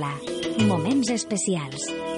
parla. Moments especials.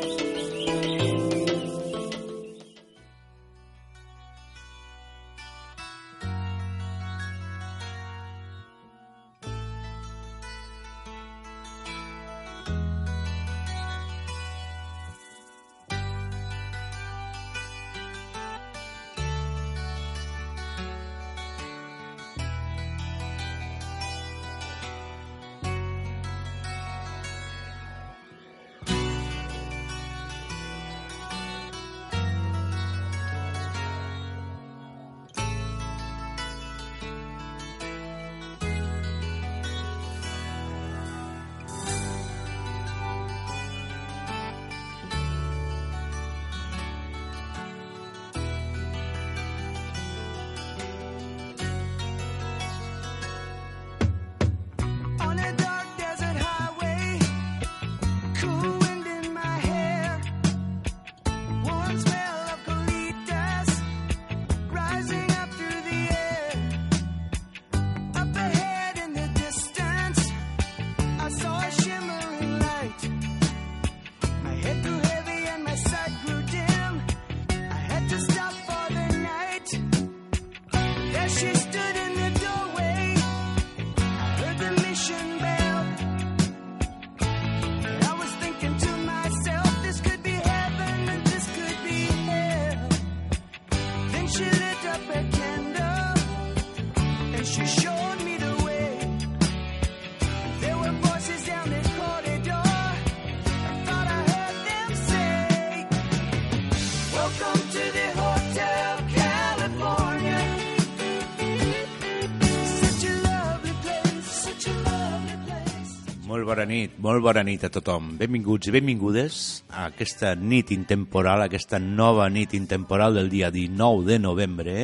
Bona nit, molt bona nit a tothom. Benvinguts i benvingudes a aquesta nit intemporal, aquesta nova nit intemporal del dia 19 de novembre,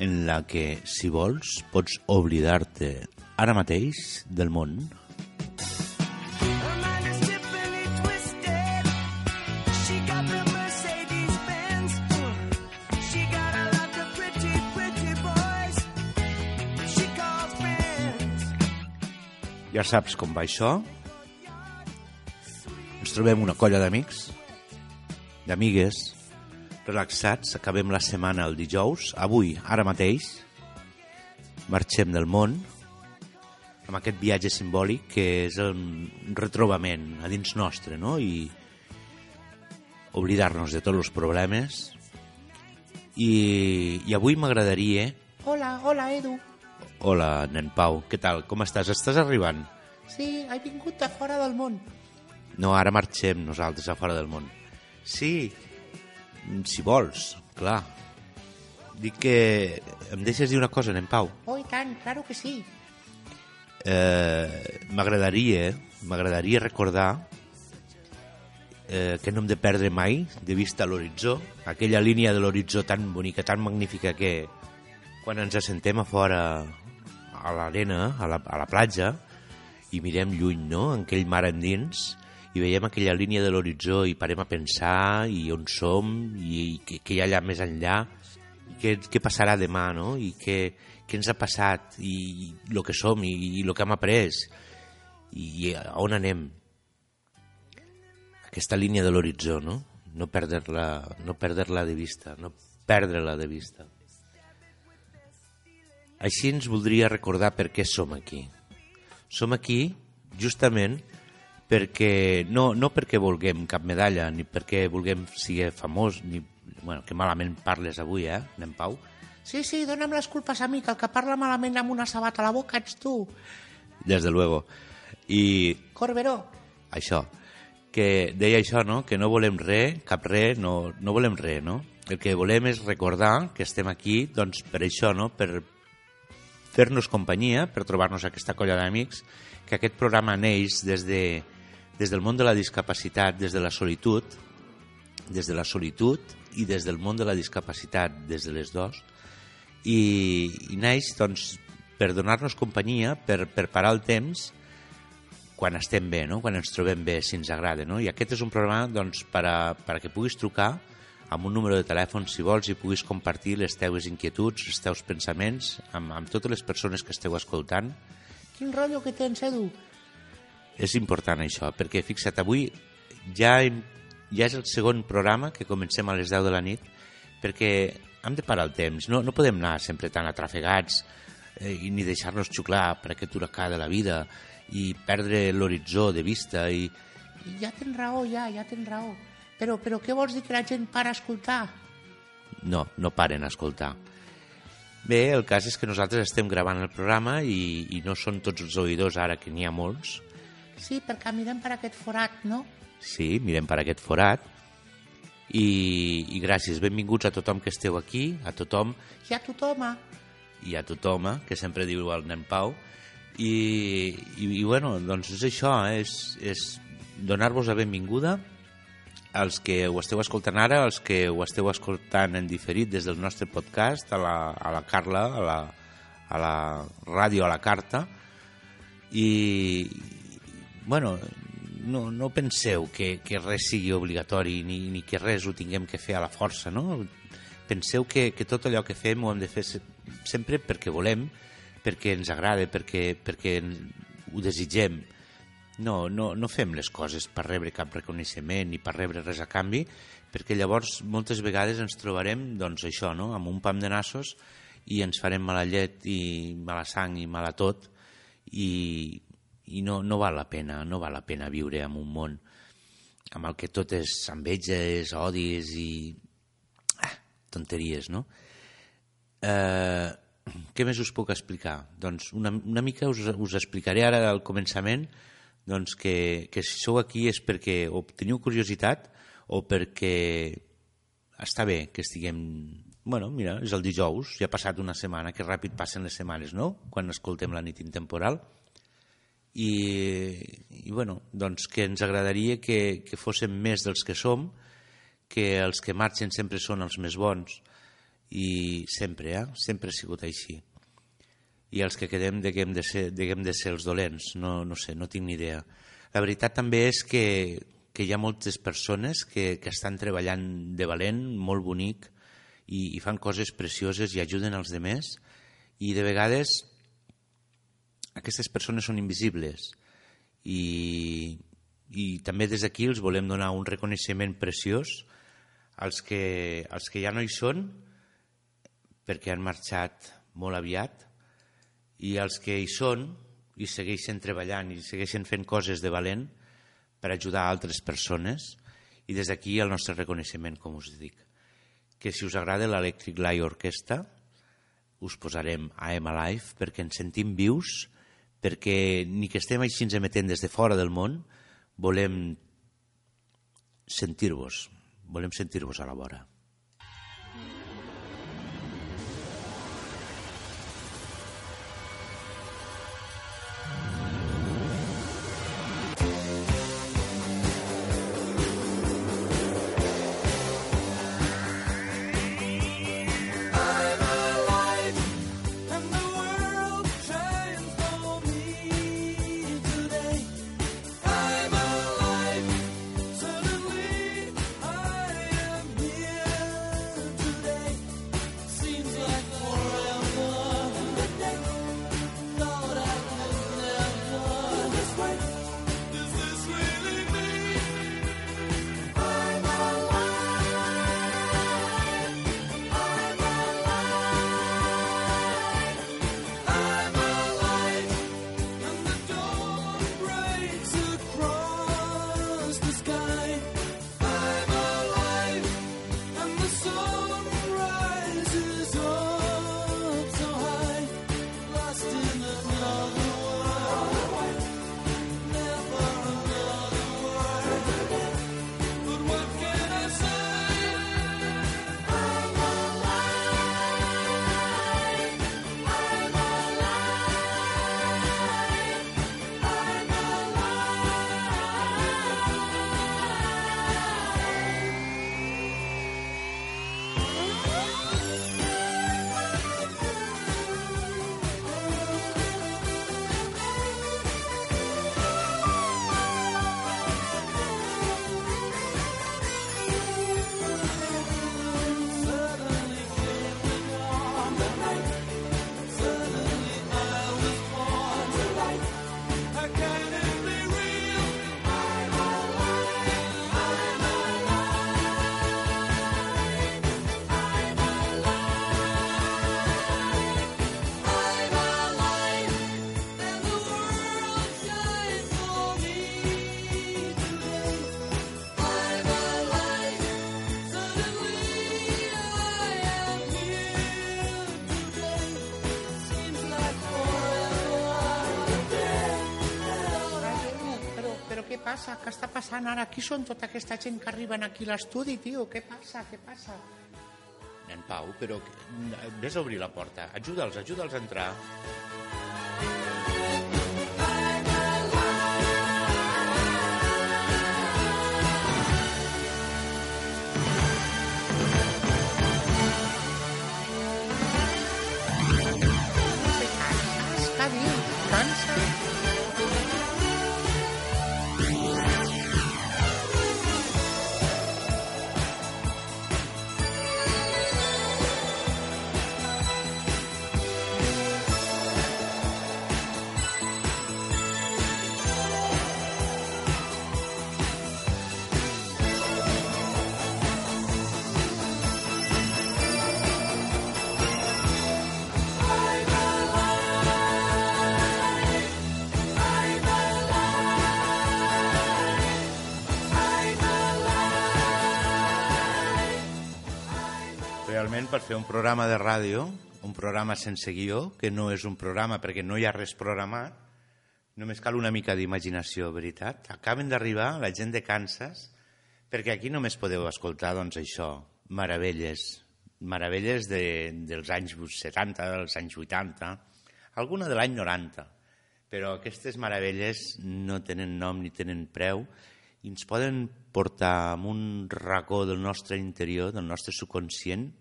en la que, si vols, pots oblidar-te ara mateix del món. Ja saps com va això. Ens trobem una colla d'amics, d'amigues, relaxats, acabem la setmana el dijous, avui, ara mateix, marxem del món, amb aquest viatge simbòlic que és el retrobament a dins nostre, no? I oblidar-nos de tots els problemes. I, i avui m'agradaria... Hola, hola, Edu. Hola, nen Pau, què tal? Com estàs? Estàs arribant? Sí, he vingut de fora del món. No, ara marxem nosaltres a fora del món. Sí, si vols, clar. Dic que em deixes dir una cosa, nen Pau. Oh, i tant, claro que sí. Eh, m'agradaria, m'agradaria recordar eh, que no hem de perdre mai de vista l'horitzó, aquella línia de l'horitzó tan bonica, tan magnífica que quan ens assentem a fora a l'arena, a, la, a la platja, i mirem lluny, no?, en aquell mar endins, i veiem aquella línia de l'horitzó i parem a pensar i on som i, i què, hi ha allà més enllà i què, què passarà demà, no? I què, què ens ha passat i el que som i, i el que hem après i, i on anem. Aquesta línia de l'horitzó, no? No perdre-la no perdre de vista, no perdre-la de vista. Així ens voldria recordar per què som aquí. Som aquí justament perquè no, no perquè vulguem cap medalla ni perquè vulguem ser famós ni, bueno, que malament parles avui, eh, nen Pau? Sí, sí, dona'm les culpes a mi, que el que parla malament amb una sabata a la boca ets tu. Des de luego. I Corberó. això, que deia això, no? que no volem res, cap res, no, no volem res, no? El que volem és recordar que estem aquí doncs, per això, no? per fer-nos companyia, per trobar-nos aquesta colla d'amics, que aquest programa neix des, de, des del món de la discapacitat, des de la solitud, des de la solitud i des del món de la discapacitat, des de les dos, i, i naix doncs, per donar-nos companyia, per, per parar el temps, quan estem bé, no? quan ens trobem bé, si ens agrada. No? I aquest és un programa doncs, per, a, per a que puguis trucar amb un número de telèfon, si vols, i puguis compartir les teues inquietuds, els teus pensaments amb, amb totes les persones que esteu escoltant. Quin rotllo que tens, Edu? és important això, perquè fixa't, avui ja, hem, ja és el segon programa que comencem a les 10 de la nit, perquè hem de parar el temps, no, no podem anar sempre tan atrafegats eh, i ni deixar-nos xuclar per aquest huracà de la vida i perdre l'horitzó de vista i, Ja tens raó, ja, ja tens raó. Però, però què vols dir que la gent para a escoltar? no, no paren a escoltar. Bé, el cas és que nosaltres estem gravant el programa i, i no són tots els oïdors ara que n'hi ha molts. Sí, perquè mirem per aquest forat, no? Sí, mirem per aquest forat. I, I gràcies, benvinguts a tothom que esteu aquí, a tothom Ja tothom, ah. i a tothom, eh, que sempre diu el nen Pau. I, i, i bueno, doncs és això, eh, és, és donar-vos la benvinguda als que ho esteu escoltant ara, als que ho esteu escoltant en diferit des del nostre podcast, a la, a la Carla, a la, a la ràdio a la carta, i, bueno, no, no penseu que, que res sigui obligatori ni, ni que res ho tinguem que fer a la força, no? Penseu que, que tot allò que fem ho hem de fer se- sempre perquè volem, perquè ens agrada, perquè, perquè ho desitgem. No, no, no fem les coses per rebre cap reconeixement ni per rebre res a canvi, perquè llavors moltes vegades ens trobarem doncs això, no? amb un pam de nassos i ens farem mala llet i mala sang i mala tot i, i no, no val la pena, no val la pena viure en un món amb el que tot és enveges, odis i ah, tonteries, no? Eh, què més us puc explicar? Doncs una, una mica us, us explicaré ara al començament doncs que, que si sou aquí és perquè o teniu curiositat o perquè està bé que estiguem... Bueno, mira, és el dijous, ja ha passat una setmana, que ràpid passen les setmanes, no?, quan escoltem la nit intemporal. I, i bueno, doncs que ens agradaria que, que fóssim més dels que som, que els que marxen sempre són els més bons, i sempre, eh? sempre ha sigut així. I els que quedem deguem de ser, deguem de ser els dolents, no, no sé, no tinc ni idea. La veritat també és que, que hi ha moltes persones que, que estan treballant de valent, molt bonic, i, i fan coses precioses i ajuden els demés, i de vegades aquestes persones són invisibles i, i també des d'aquí els volem donar un reconeixement preciós als que, als que ja no hi són perquè han marxat molt aviat i els que hi són i segueixen treballant i segueixen fent coses de valent per ajudar altres persones i des d'aquí el nostre reconeixement, com us dic. Que si us agrada l'Electric Light Orquestra, us posarem a Am Alive perquè ens sentim vius, perquè ni que estem així ens emetent des de fora del món, volem sentir-vos, volem sentir-vos a la vora. Passa? Què està passant ara? Qui són tota aquesta gent que arriben aquí a l'estudi, tio? Què passa? Què passa? Nen Pau, però vés a obrir la porta. Ajuda'ls, ajuda'ls a entrar. Realment, per fer un programa de ràdio, un programa sense guió, que no és un programa perquè no hi ha res programat, només cal una mica d'imaginació, veritat. Acaben d'arribar la gent de Kansas, perquè aquí només podeu escoltar, doncs, això, meravelles, meravelles de, dels anys 70, dels anys 80, alguna de l'any 90, però aquestes meravelles no tenen nom ni tenen preu i ens poden portar a un racó del nostre interior, del nostre subconscient,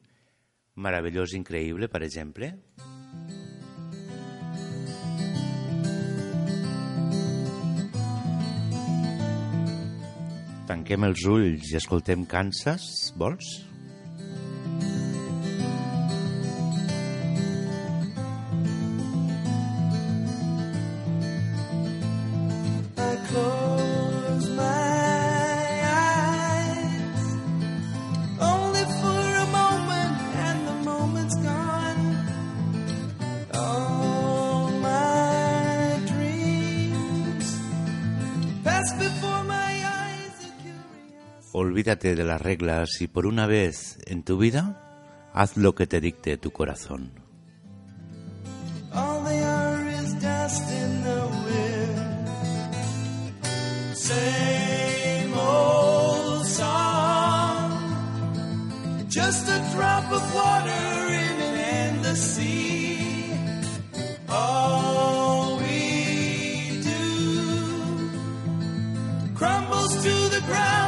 meravellós, increïble, per exemple. Tanquem els ulls i escoltem Kansas, vols? Olvídate de las reglas y por una vez en tu vida, haz lo que te dicte tu corazón. All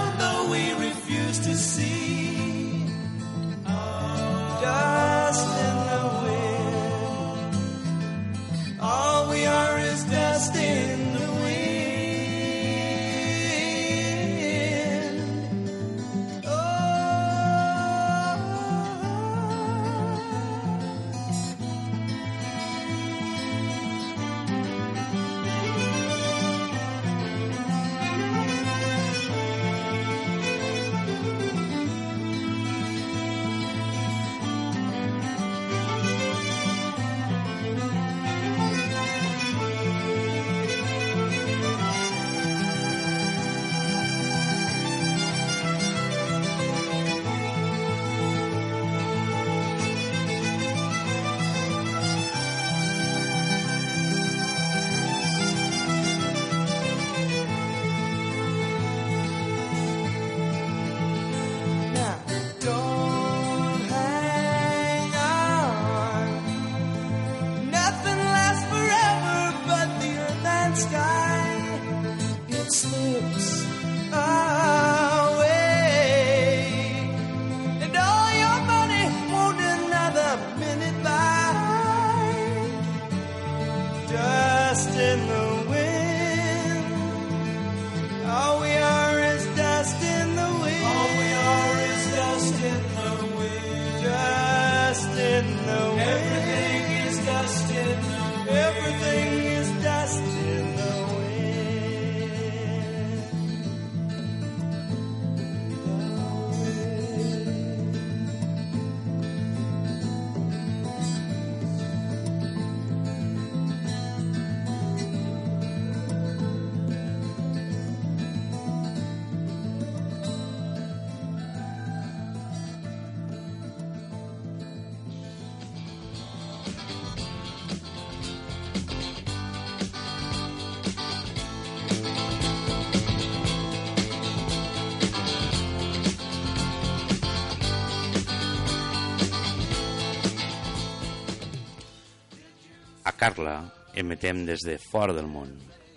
Carla emetem des de fora del món.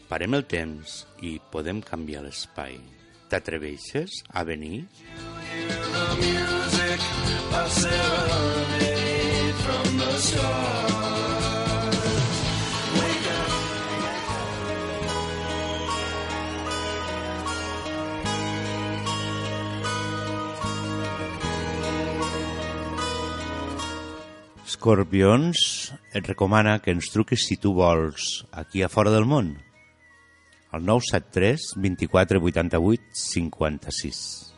Parem el temps i podem canviar l'espai. T'atreveixes a venir? The music, from the. Scorpions et recomana que ens truquis si tu vols, aquí a fora del món, al 973 24 88 56.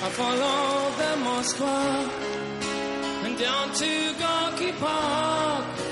I follow the Moscow and down to Gorky Park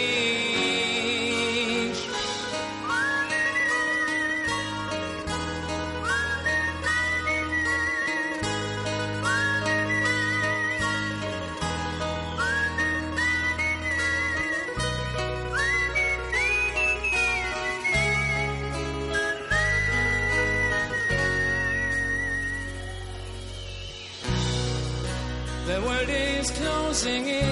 Singing.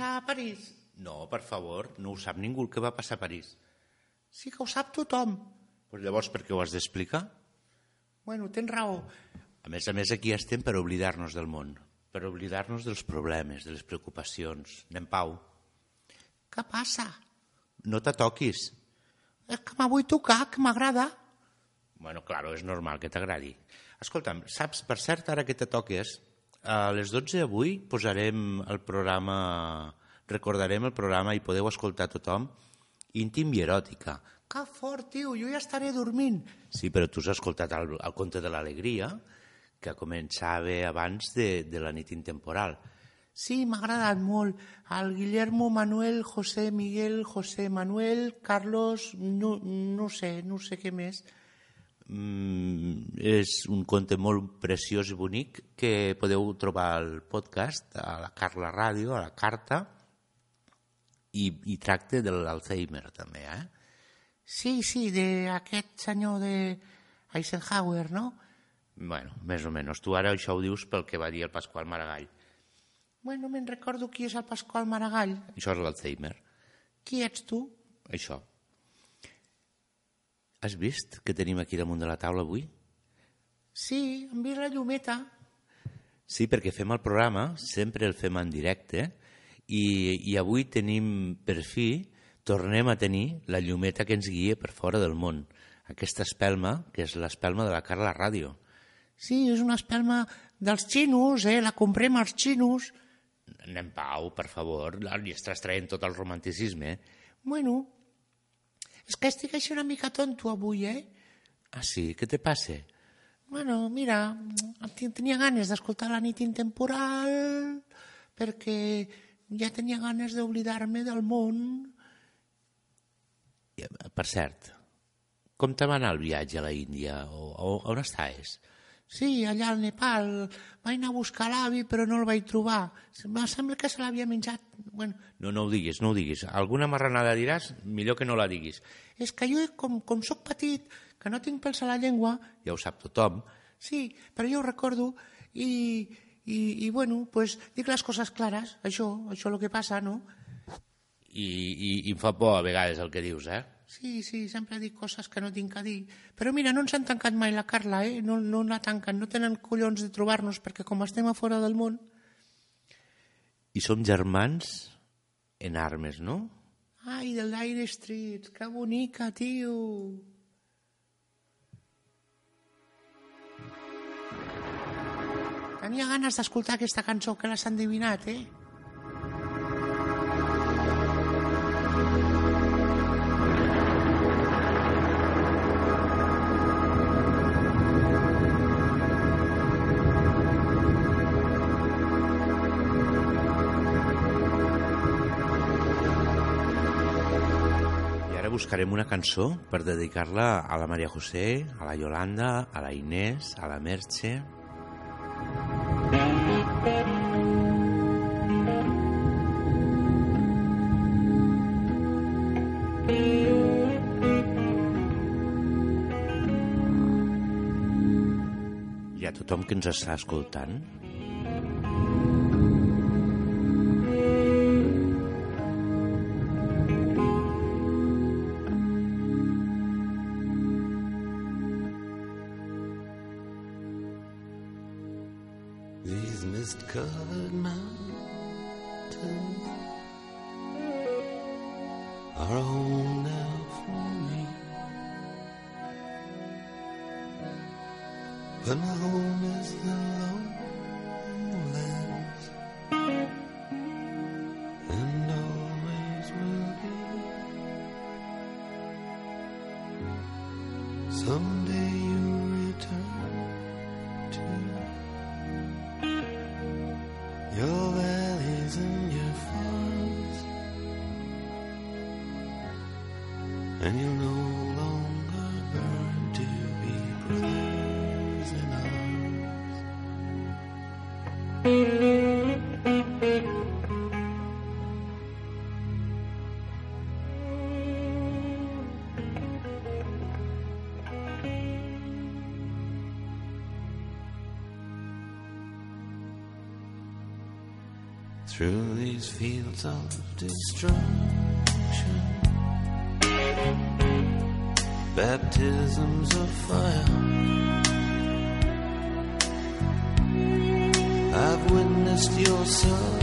Passar a París? No, per favor, no ho sap ningú el que va passar a París. Sí que ho sap tothom. Pues llavors per què ho has d'explicar? Bueno, tens raó. A més a més, aquí estem per oblidar-nos del món, per oblidar-nos dels problemes, de les preocupacions. Anem, Pau. Què passa? No t'atoquis. És que me vull tocar, que m'agrada. Bueno, claro, és normal que t'agradi. Escolta'm, saps, per cert, ara que te toques, a les 12 avui posarem el programa, recordarem el programa i podeu escoltar tothom, íntim i eròtica. Que fort, tio, jo ja estaré dormint. Sí, però tu has escoltat el, el conte de l'alegria, que començava abans de, de la nit intemporal. Sí, m'ha agradat molt. El Guillermo Manuel, José Miguel, José Manuel, Carlos, no, no sé, no sé què més. Mm, és un conte molt preciós i bonic que podeu trobar al podcast, a la Carla Ràdio, a la carta, i, i tracta de l'Alzheimer també, eh? Sí, sí, d'aquest senyor de Eisenhower, no? Bueno, més o menys. Tu ara això ho dius pel que va dir el Pasqual Maragall. Bueno, me'n recordo qui és el Pasqual Maragall. Això és l'Alzheimer. Qui ets tu? Això. Has vist que tenim aquí damunt de la taula avui? Sí, hem vist la llumeta. Sí, perquè fem el programa, sempre el fem en directe, i, i avui tenim, per fi, tornem a tenir la llumeta que ens guia per fora del món. Aquesta espelma, que és l'espelma de la Carla Ràdio. Sí, és una espelma dels xinos, eh? La comprem als xinos. Anem, Pau, per favor, li estàs traient tot el romanticisme. Eh? Bueno, és que estic així una mica tonto avui, eh? Ah, sí? Què te passa? Bueno, mira, ten- tenia ganes d'escoltar la nit intemporal perquè ja tenia ganes d'oblidar-me del món. Per cert, com te va anar el viatge a la Índia? O, o on estàs? Sí, allà al Nepal vaig anar a buscar l'avi però no el vaig trobar. Em sembla que se l'havia menjat. Bueno, No, no ho diguis, no ho diguis. Alguna marranada diràs, millor que no la diguis. és que jo, com, com sóc petit, que no tinc pèls a la llengua, Ja ho sap tothom. sí, però jo ho recordo i, i, i bueno, pues, dic les coses clares, això, això és el que passa, no? I, i, i em fa por a vegades el que dius, eh? Sí, sí, sempre dic coses que no tinc a dir. Però mira, no ens han tancat mai la Carla, eh? No, no la tanquen, no tenen collons de trobar-nos perquè com estem a fora del món... I som germans en armes, no? Ai, del Dire Street, que bonica, tio! Tenia ganes d'escoltar aquesta cançó que l'has endivinat, eh? Buscarem una cançó per dedicar-la a la Maria José, a la Yolanda, a la Inés, a la Merche... I a tothom que ens està escoltant. Fields of destruction. Baptisms of fire. I've witnessed your suffering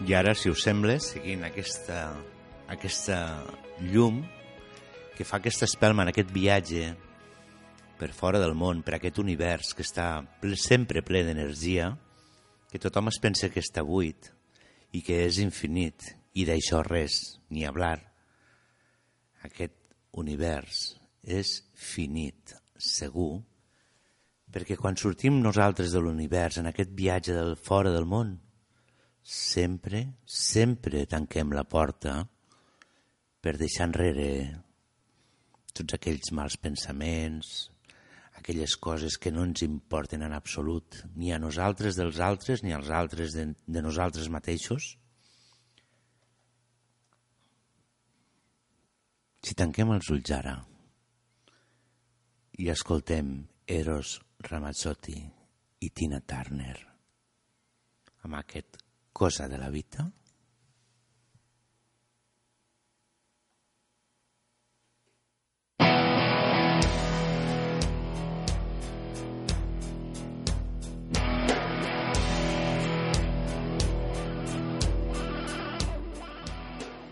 I ara, si us sembla, seguint aquesta, aquesta llum que fa aquesta espelma en aquest viatge per fora del món, per aquest univers que està ple, sempre ple d'energia, que tothom es pensa que està buit i que és infinit, i d'això res, ni hablar. Aquest univers és finit, segur, perquè quan sortim nosaltres de l'univers en aquest viatge del fora del món, sempre, sempre tanquem la porta per deixar enrere tots aquells mals pensaments, aquelles coses que no ens importen en absolut, ni a nosaltres dels altres, ni als altres de, de nosaltres mateixos. Si tanquem els ulls ara i escoltem Eros Ramazzotti i Tina Turner amb aquest cosa de la vida.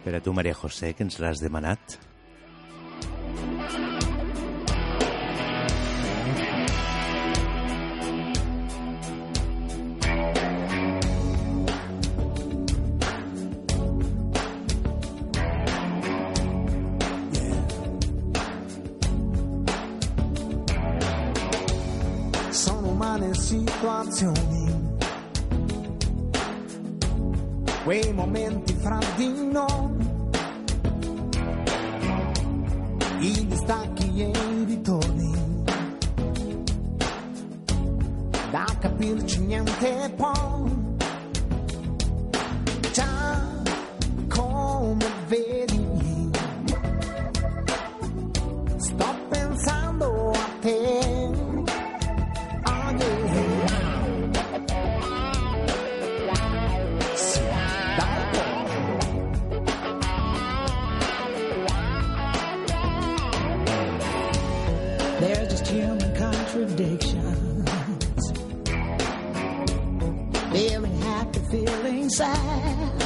Per a tu, Maria José, que ens l'has demanat. sensazioni, quei momenti fra di noi, i distacchi e i ritorni, da capirci niente poi, già come vedi. inside.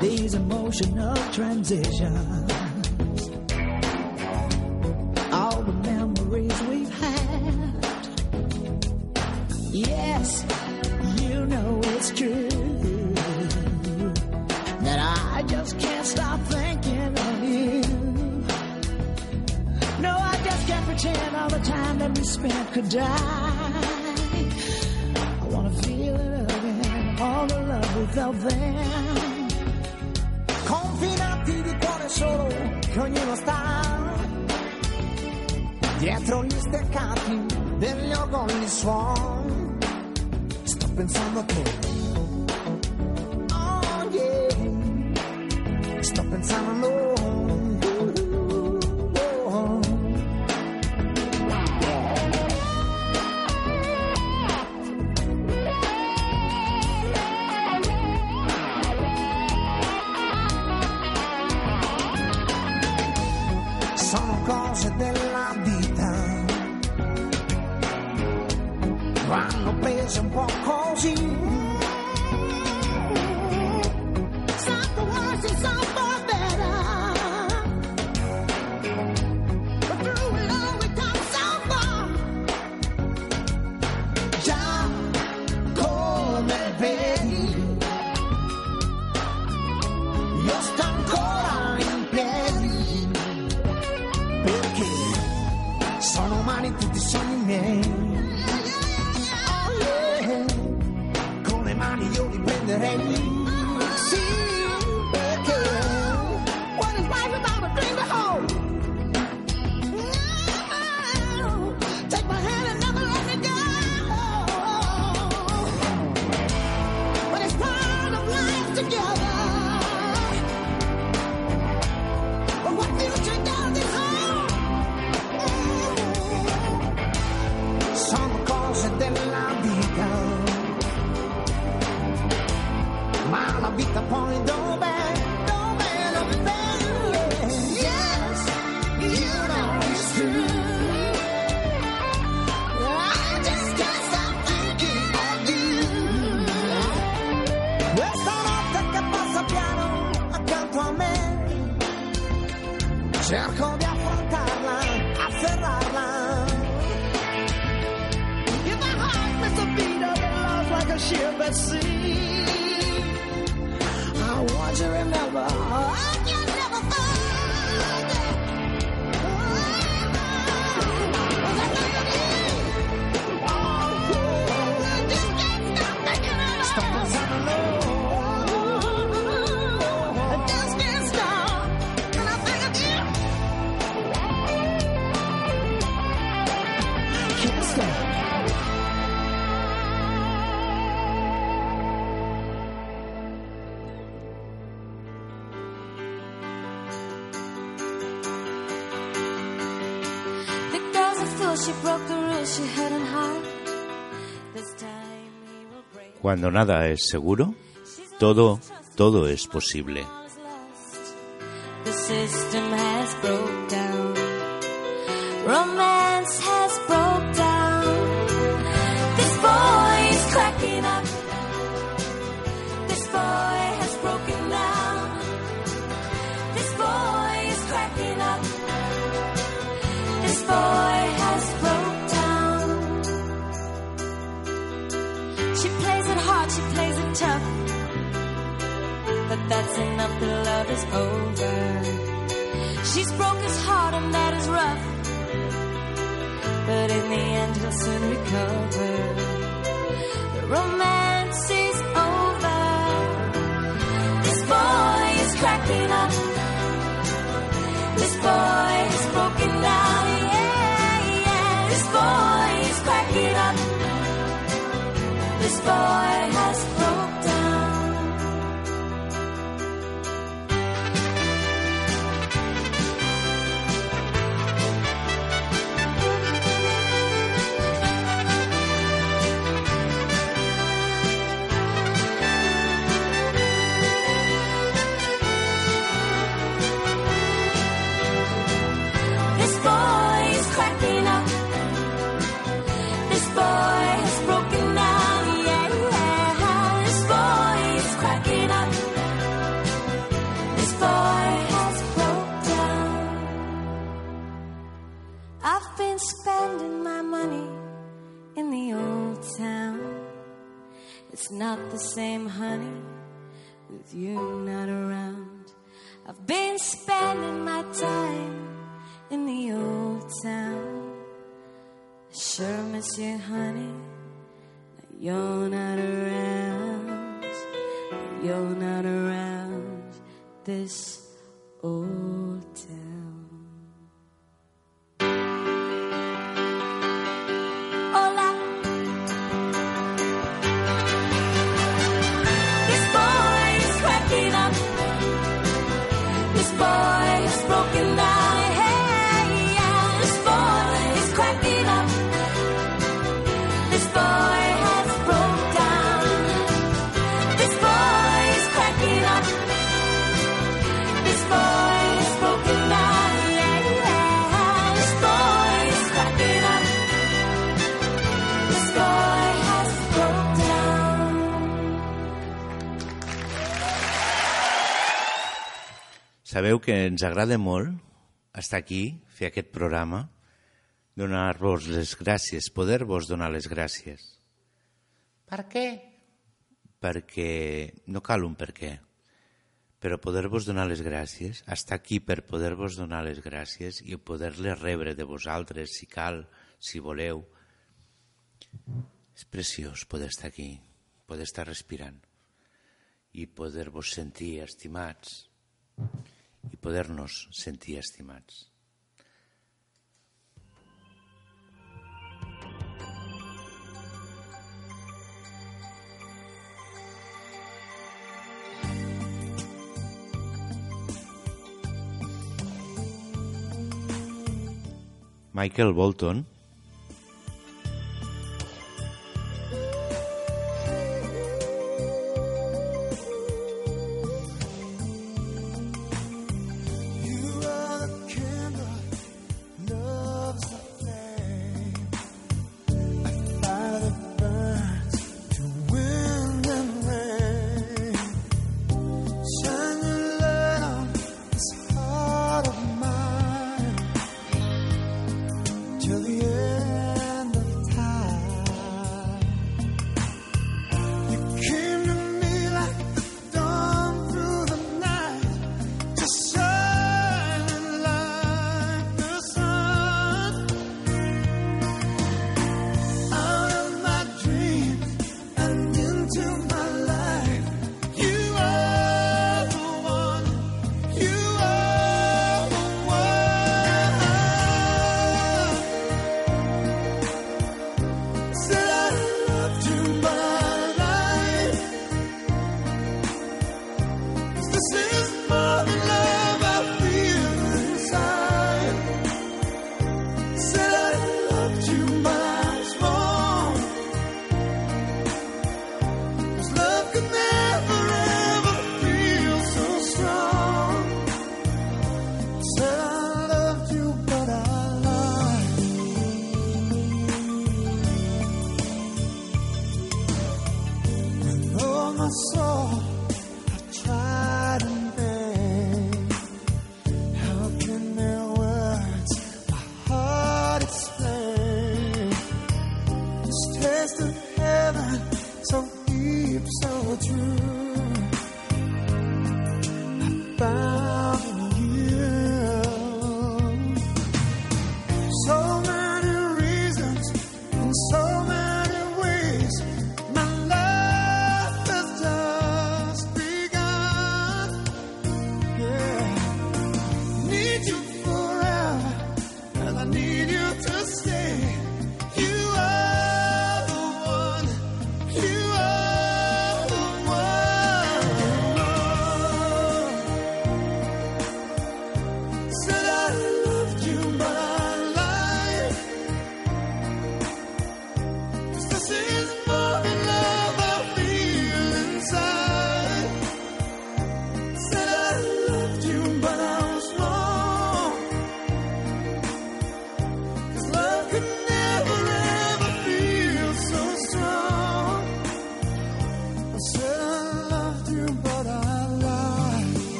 These emotional transitions. cuando nada es seguro, todo, todo es posible. same, honey, with you not around. I've been spending my time in the old town. I sure miss you, honey, but you're not around. You're not around this old. Sabeu que ens agrada molt estar aquí, fer aquest programa, donar-vos les gràcies, poder-vos donar les gràcies. Per què? Perquè no cal un per què, però poder-vos donar les gràcies, estar aquí per poder-vos donar les gràcies i poder-les rebre de vosaltres, si cal, si voleu. És preciós poder estar aquí, poder estar respirant i poder-vos sentir estimats i poder-nos sentir estimats. Michael Bolton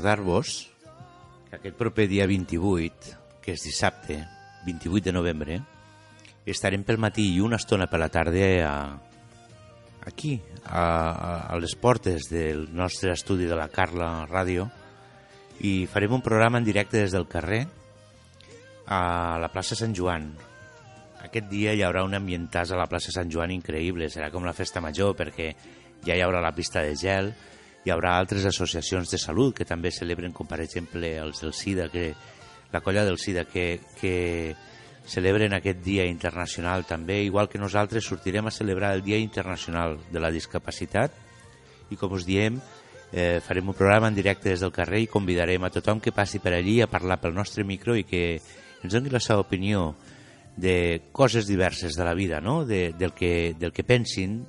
Recordar-vos que aquest proper dia 28, que és dissabte, 28 de novembre, estarem pel matí i una estona per la tarda a, aquí, a, a, les portes del nostre estudi de la Carla Ràdio i farem un programa en directe des del carrer a la plaça Sant Joan. Aquest dia hi haurà un ambientàs a la plaça Sant Joan increïble, serà com la festa major perquè ja hi haurà la pista de gel, hi haurà altres associacions de salut que també celebren, com per exemple els del SIDA, que, la colla del SIDA, que, que celebren aquest dia internacional també, igual que nosaltres sortirem a celebrar el Dia Internacional de la Discapacitat i com us diem, eh, farem un programa en directe des del carrer i convidarem a tothom que passi per allí a parlar pel nostre micro i que ens doni la seva opinió de coses diverses de la vida, no? de, del, que, del que pensin,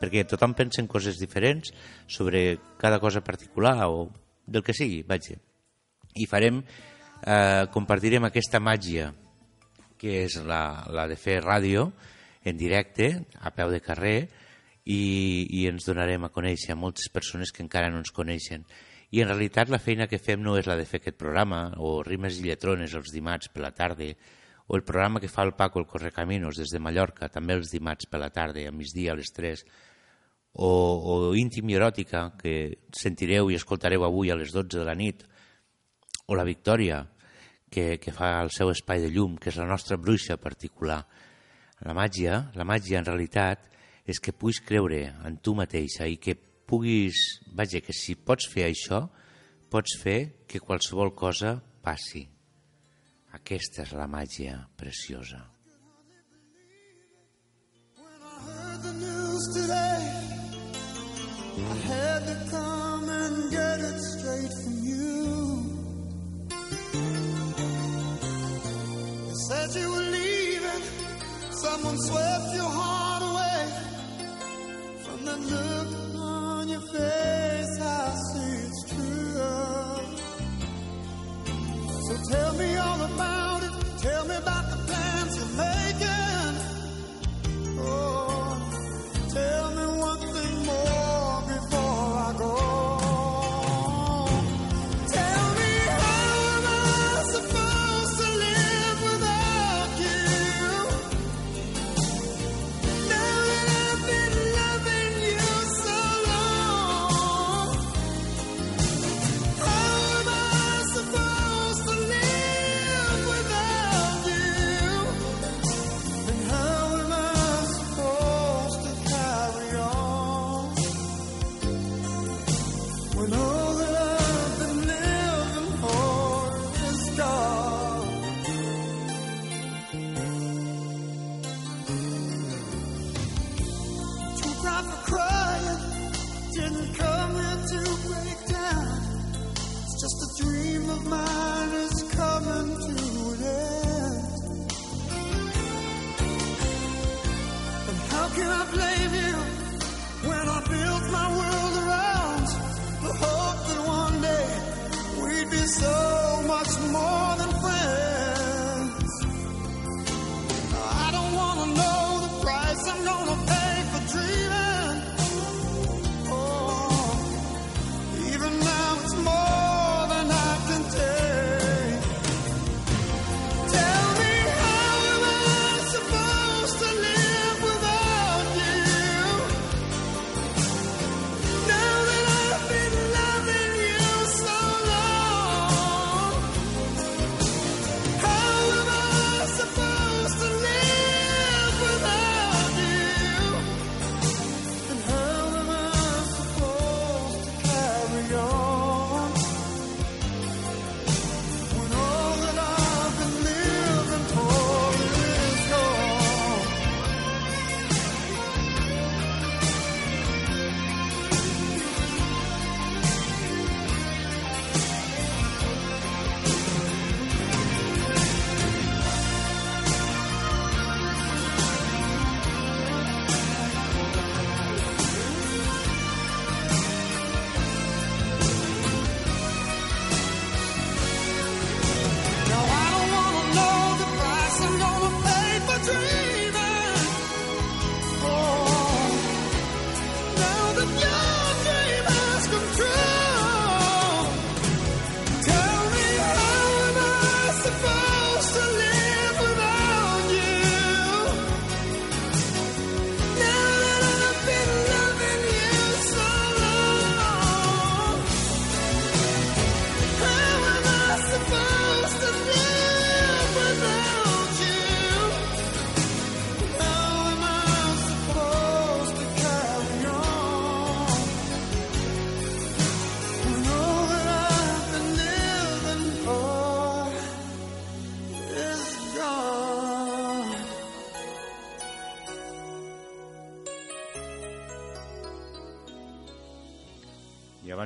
perquè tothom pensa en coses diferents sobre cada cosa particular o del que sigui, vaja. I farem, eh, compartirem aquesta màgia que és la, la de fer ràdio en directe, a peu de carrer, i, i ens donarem a conèixer a moltes persones que encara no ens coneixen. I en realitat la feina que fem no és la de fer aquest programa, o rimes i lletrones els dimarts per la tarda, o el programa que fa el Paco el Correcaminos des de Mallorca, també els dimarts per la tarda, a migdia a les 3, o, o íntim i eròtica, que sentireu i escoltareu avui a les 12 de la nit, o la Victòria, que, que fa el seu espai de llum, que és la nostra bruixa particular. La màgia, la màgia en realitat, és que puguis creure en tu mateixa i que puguis... Vaja, que si pots fer això, pots fer que qualsevol cosa passi. Aquesta és la màgia preciosa. heard the news today. I had to come and get it straight from you. Said you were leaving. Someone swept your heart away. From that look on your face, I see it's true. So tell me all about it. Tell me about the plans you're making. Oh, tell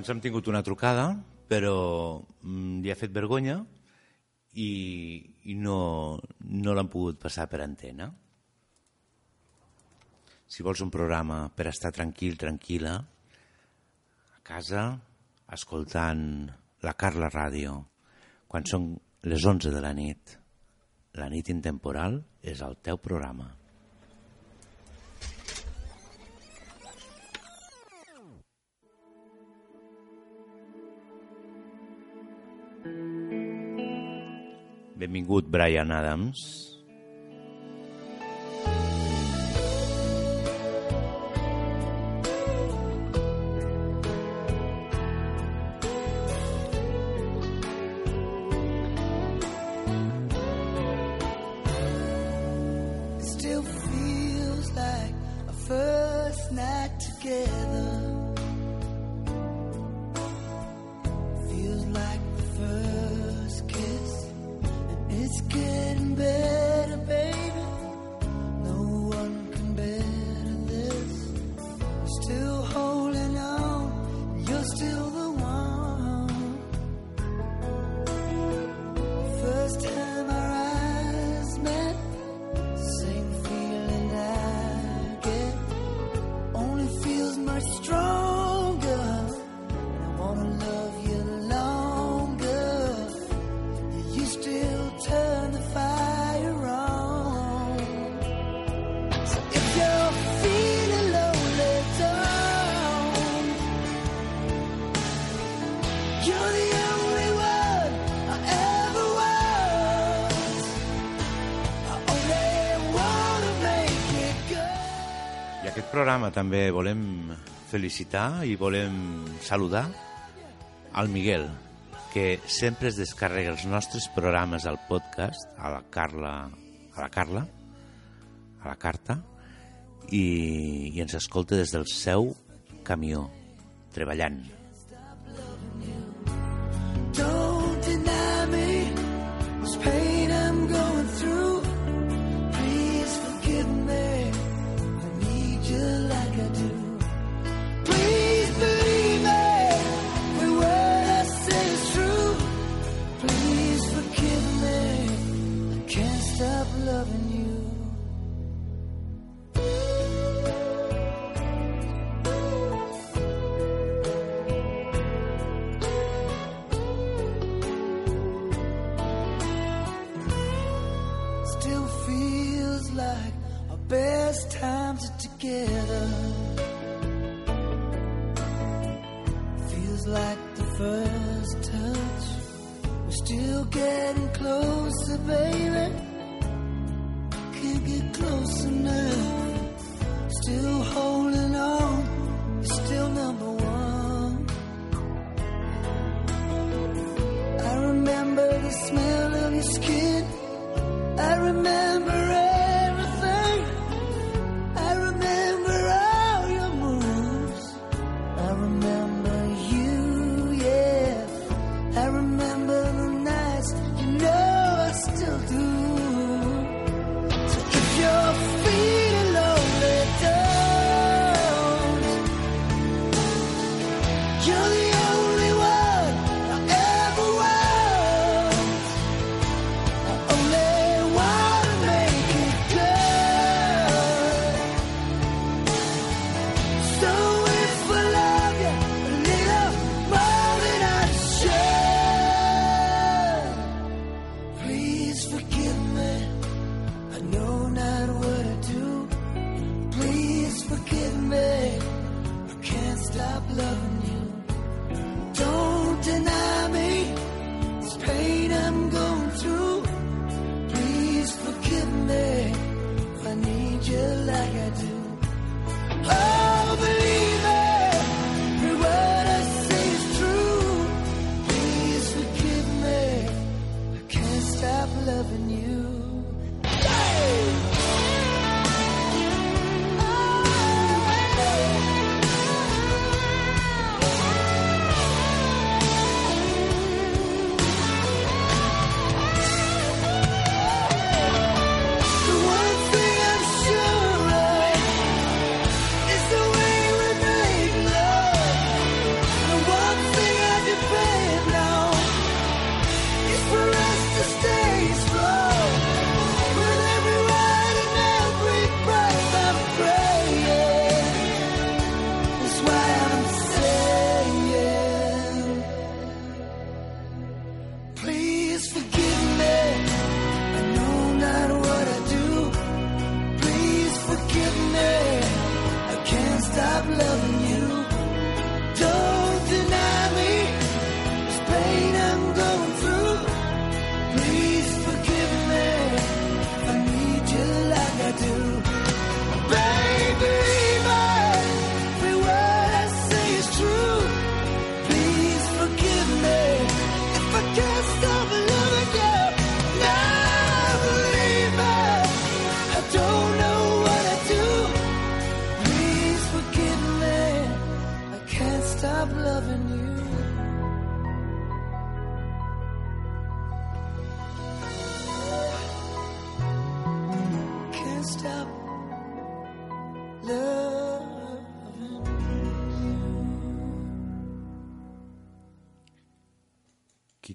abans hem tingut una trucada, però mm, li ha fet vergonya i, i no, no l'han pogut passar per antena. Si vols un programa per estar tranquil, tranquil·la, a casa, escoltant la Carla Ràdio, quan són les 11 de la nit, la nit intemporal és el teu programa. Benvingut, Brian Adams. Still feels like a first night together bed. també volem felicitar i volem saludar al Miguel, que sempre es descarrega els nostres programes al podcast, a la Carla, a la Carla, a la carta, i, i ens escolta des del seu camió, treballant. baby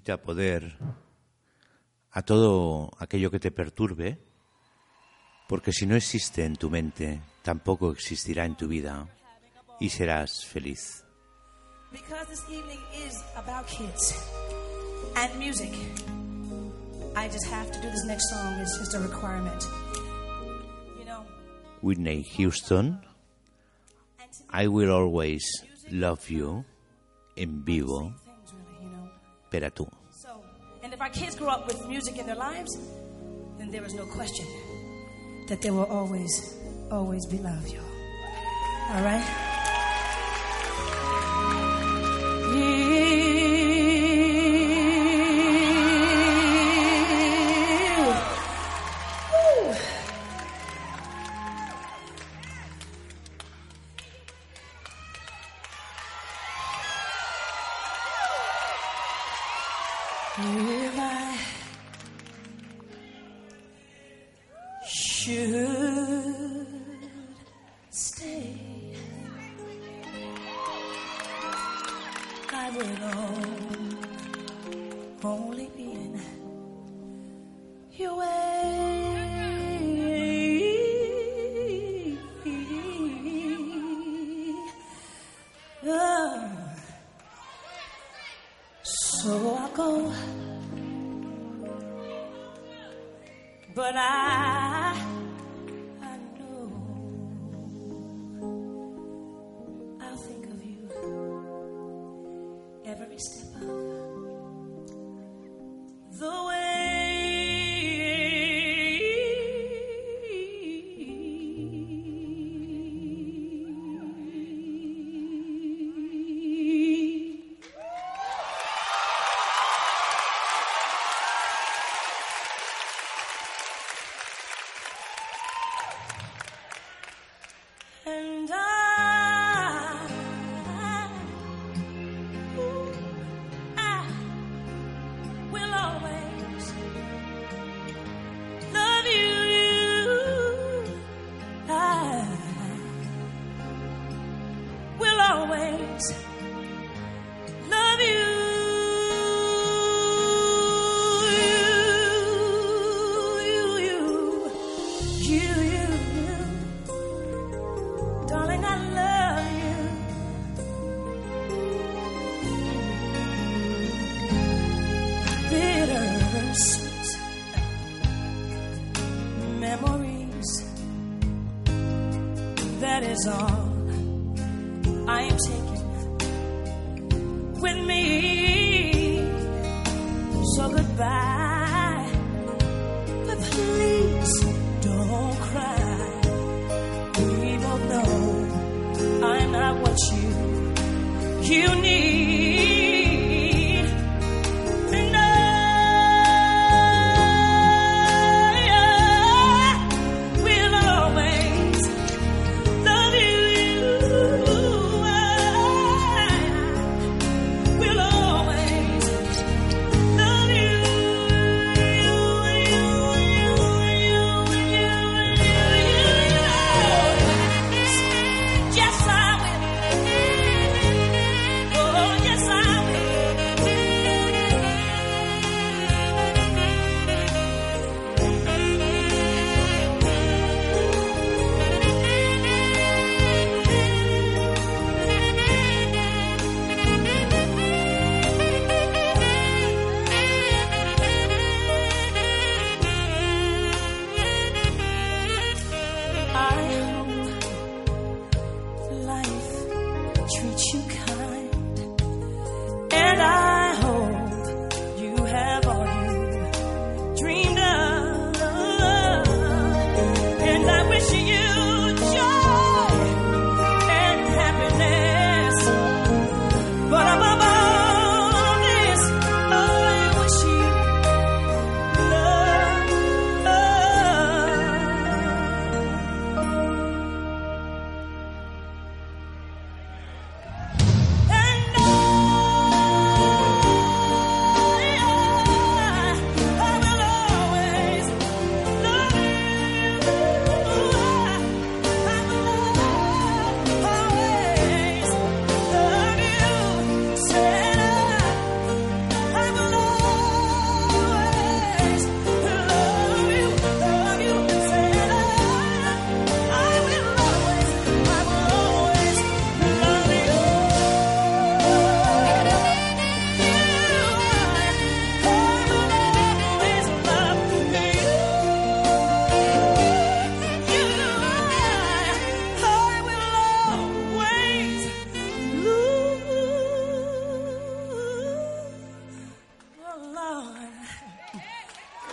quita poder a todo aquello que te perturbe, porque si no existe en tu mente, tampoco existirá en tu vida y serás feliz. Because this evening is about kids and music, I just have to do this next song. It's just a requirement. You know. Whitney Houston, I will always love you en vivo, pero tú. If our kids grow up with music in their lives, then there is no question that they will always, always be loved, y'all. All right? Yeah.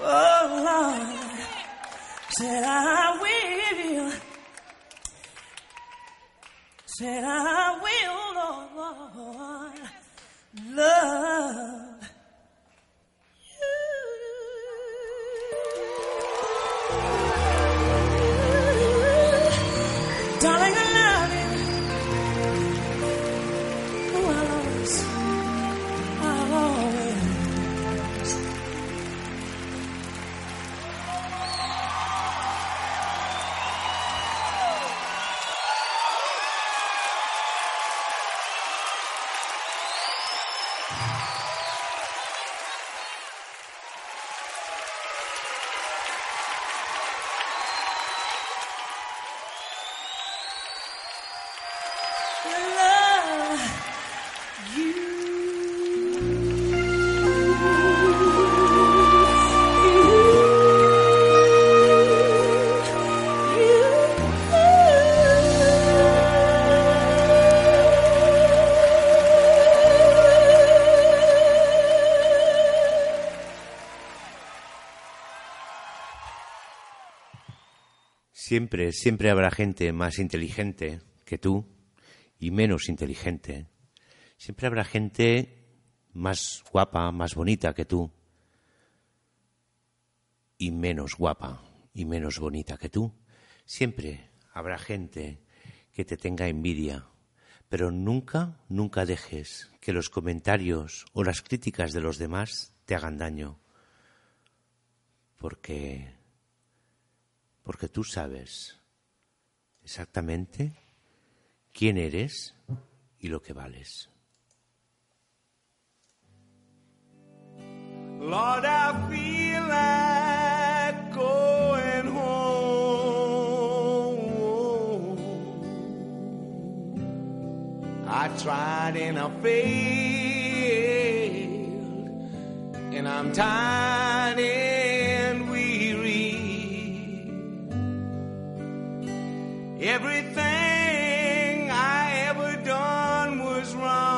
Oh, Lord, said I will. Said I will, oh, Lord, love. Siempre, siempre habrá gente más inteligente que tú y menos inteligente. Siempre habrá gente más guapa, más bonita que tú y menos guapa y menos bonita que tú. Siempre habrá gente que te tenga envidia, pero nunca, nunca dejes que los comentarios o las críticas de los demás te hagan daño, porque porque tú sabes exactamente quién eres y lo que vales. Lord, I feel like going home. I tried and I failed, and I'm tired Everything I ever done was wrong.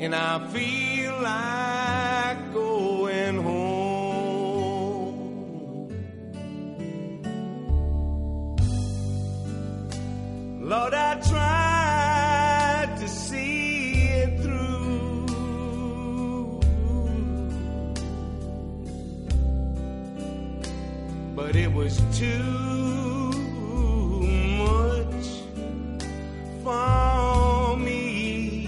And I feel like going home. Lord, I tried was too much for me.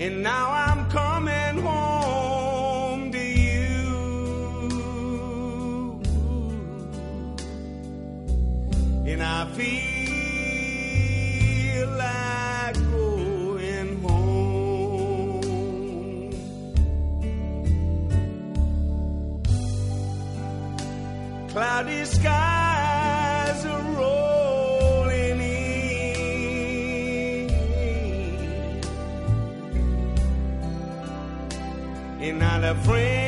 And now I'm Cloudy skies are rolling in, and not a friend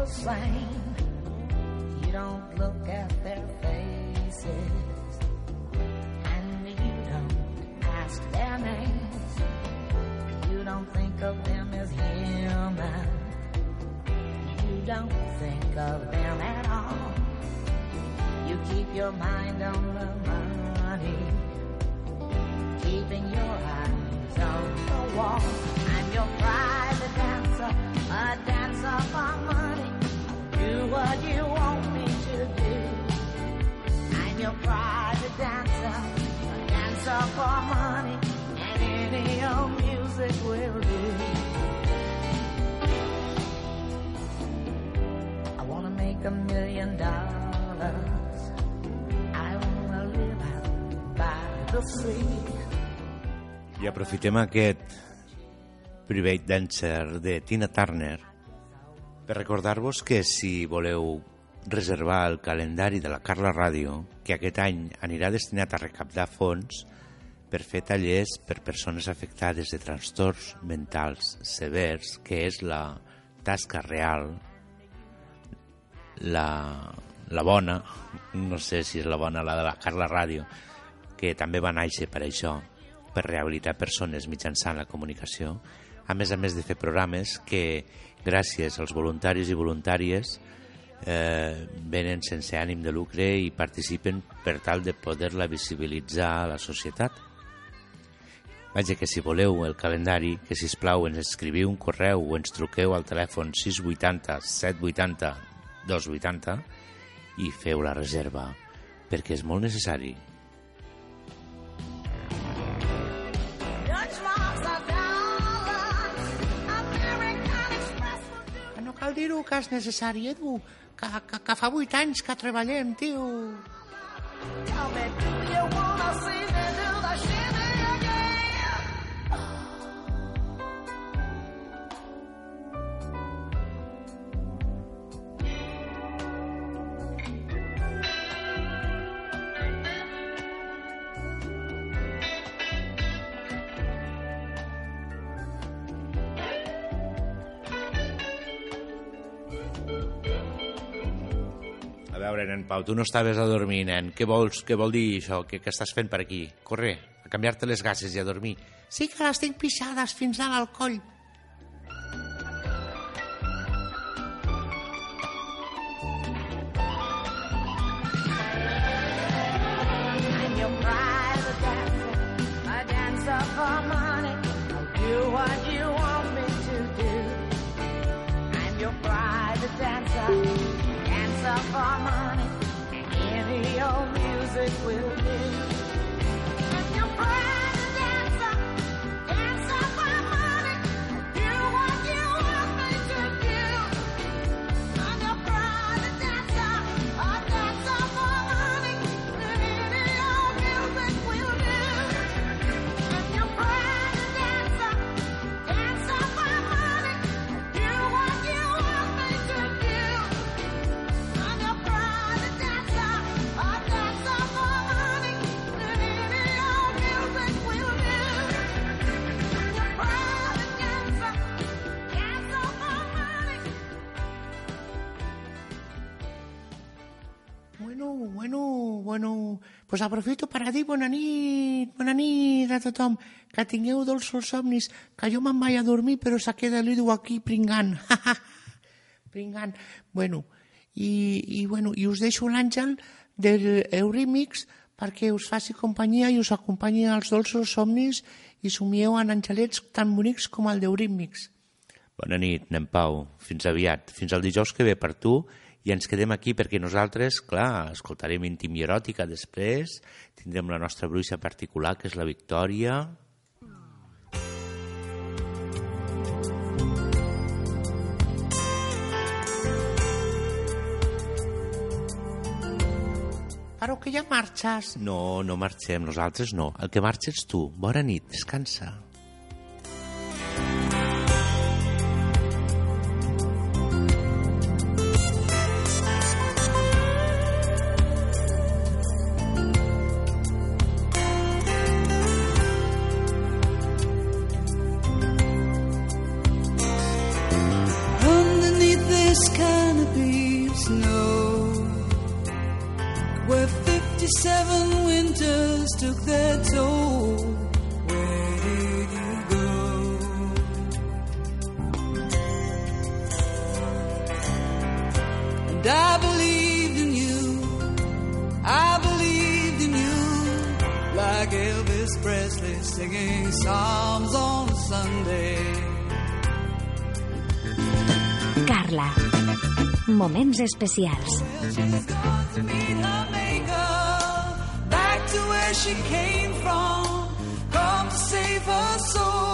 the same. You don't look at their faces, and you don't ask their names. You don't think of them as human. You don't think of them at all. You keep your mind on the money keeping your eyes on the wall. Dancer, dancer for money, and any old music will do. I make a million dollars. I live by the. I aprofitem aquest Private Dancer de Tina Turner per recordar-vos que si voleu reservar el calendari de la Carla Ràdio, que aquest any anirà destinat a recaptar fons per fer tallers per persones afectades de trastorns mentals severs, que és la tasca real, la, la bona, no sé si és la bona la de la Carla Ràdio, que també va néixer per això, per rehabilitar persones mitjançant la comunicació, a més a més de fer programes que, gràcies als voluntaris i voluntàries, eh, venen sense ànim de lucre i participen per tal de poder-la visibilitzar a la societat. Vaja, que si voleu el calendari, que si plau ens escriviu un correu o ens truqueu al telèfon 680 780 280 i feu la reserva, perquè és molt necessari. Que no cal dir-ho que és necessari, Edu, que, que, que fa vuit anys que treballem, tio. Tell me, do you wanna see me do the shimmy Veure, nen Pau, tu no estaves a dormir, nen. Què vols, què vol dir això? Què, què estàs fent per aquí? Corre, a canviar-te les gases i a dormir. Sí que les tinc pixades fins dalt al coll. What you want me to do. I'm your private dancer, dancer for money. Any old music will do. I'm your private pues aprofito per a dir bona nit, bona nit a tothom, que tingueu dolços somnis, que jo me'n vaig a dormir però se queda l'Edu aquí pringant, pringant. Bueno, i, i, bueno, i us deixo l'àngel del Eurímix perquè us faci companyia i us acompanyi als dolços somnis i somieu en angelets tan bonics com el d'Eurímix. Bona nit, nen Pau. Fins aviat. Fins al dijous que ve per tu i ens quedem aquí perquè nosaltres, clar, escoltarem íntim i eròtica després, tindrem la nostra bruixa particular, que és la Victòria, Però que ja marxes. No, no marxem, nosaltres no. El que marxes tu. Bona nit, descansa. temps especials. Back to where she came from, come to save her soul.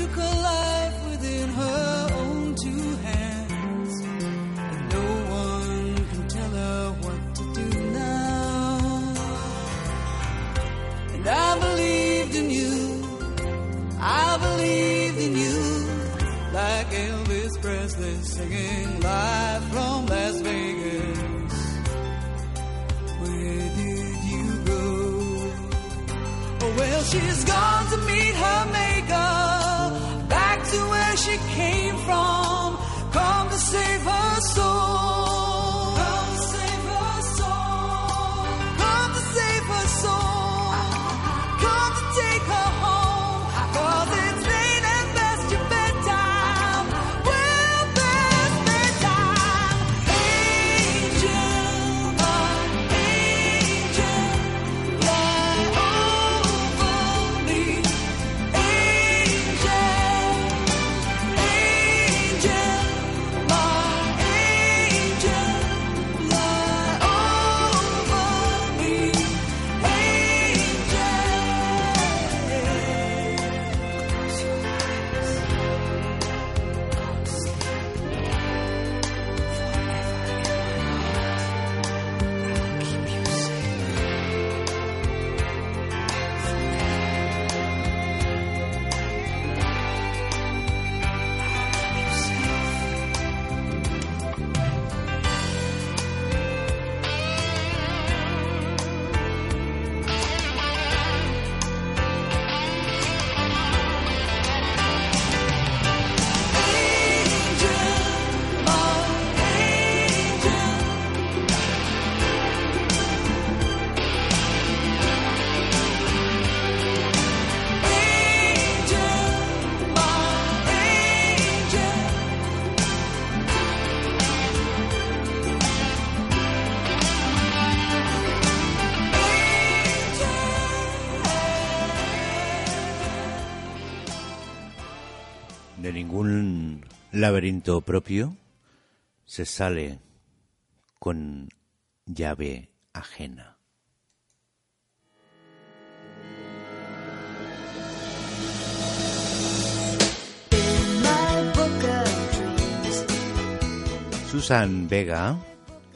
took a life within her own two hands. And no one can tell her what to do now. And I believed in you. I believed in you. Like Elvis Presley singing live from Las Vegas. Where did you go? Oh, well, she's gone to meet her. laberinto propio, se sale con llave ajena. Susan Vega,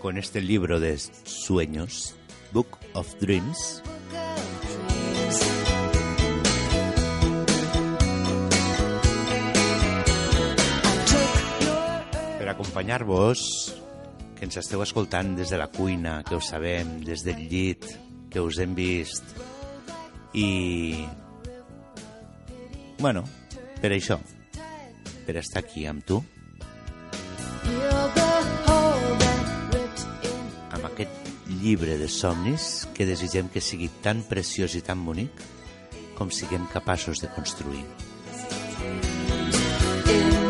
con este libro de sueños, Book of Dreams, acompanyar-vos, que ens esteu escoltant des de la cuina, que ho sabem, des del llit, que us hem vist. I... Bueno, per això, per estar aquí amb tu. Amb aquest llibre de somnis que desitgem que sigui tan preciós i tan bonic com siguem capaços de construir. In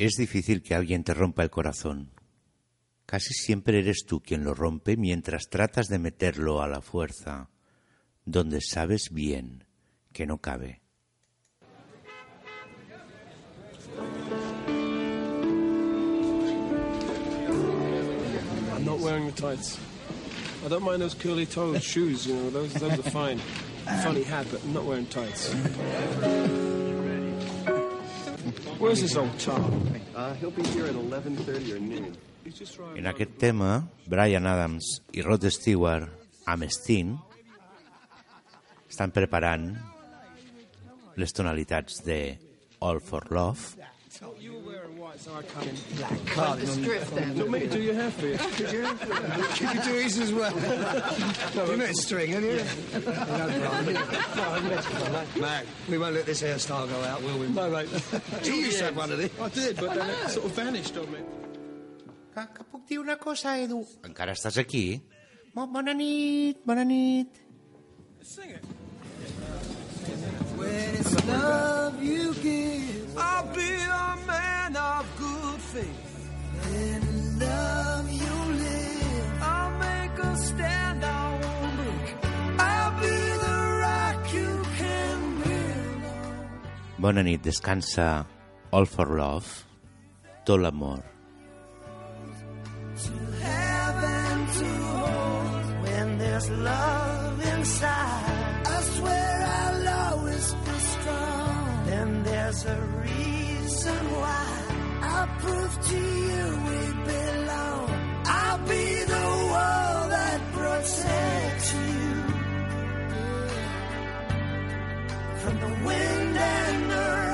Es difícil que alguien te rompa el corazón. Casi siempre eres tú quien lo rompe mientras tratas de meterlo a la fuerza, donde sabes bien que no cabe. I'm not wearing the tights. I don't mind those curly toed shoes, you know, those, those are fine. Funny hat, but I'm not wearing tights. Where's this old Tom? Uh, he'll be here at 11.30 or noon. En aquest tema, Brian Adams i Rod Stewart amb Steen estan preparant les tonalitats de All for Love so I come in black. Well, the strip then. Look, mate, do your hair for you. Did you? Keep it to ease as well. you met string, haven't you? no. Mac, we won't let this hairstyle go out, will we? No, mate. You used to have one of these. I did, but then it sort of vanished on me. Que, que puc dir una cosa, Edu? Encara estàs aquí? Bo, bona nit, bona nit. Sing it. When it's love you give, I'll be a man of good faith. In love you live, I'll make a stand, I won't break. I'll be the rock you can build on. Bona nit, descansa All for Love, tot l'amor. To have and to hold when there's love inside. There's a reason why I'll prove to you we belong. I'll be the wall that protects you from the wind and the rain,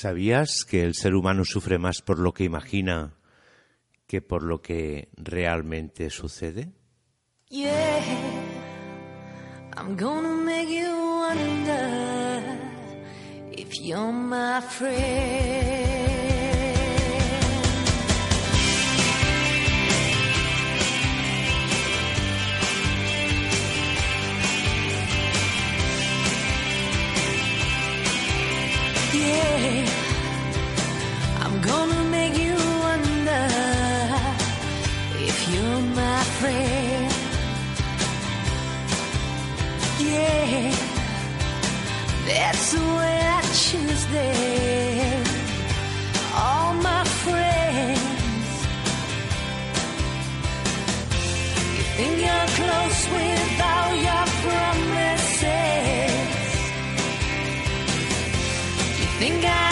¿Sabías que el ser humano sufre más por lo que imagina que por lo que realmente sucede? Yeah, I'm gonna make you wonder if you're my friend. Yeah, that's the way I choose them. All my friends. You think you're close without your promise. Venga.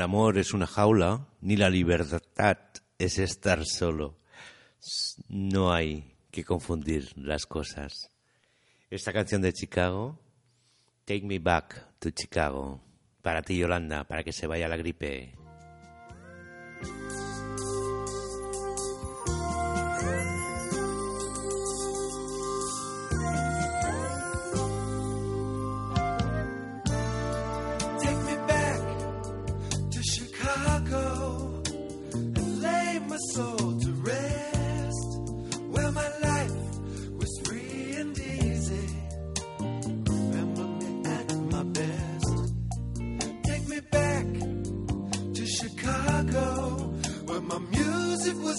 el amor es una jaula, ni la libertad es estar solo. No hay que confundir las cosas. Esta canción de Chicago, Take Me Back to Chicago, para ti Yolanda, para que se vaya la gripe.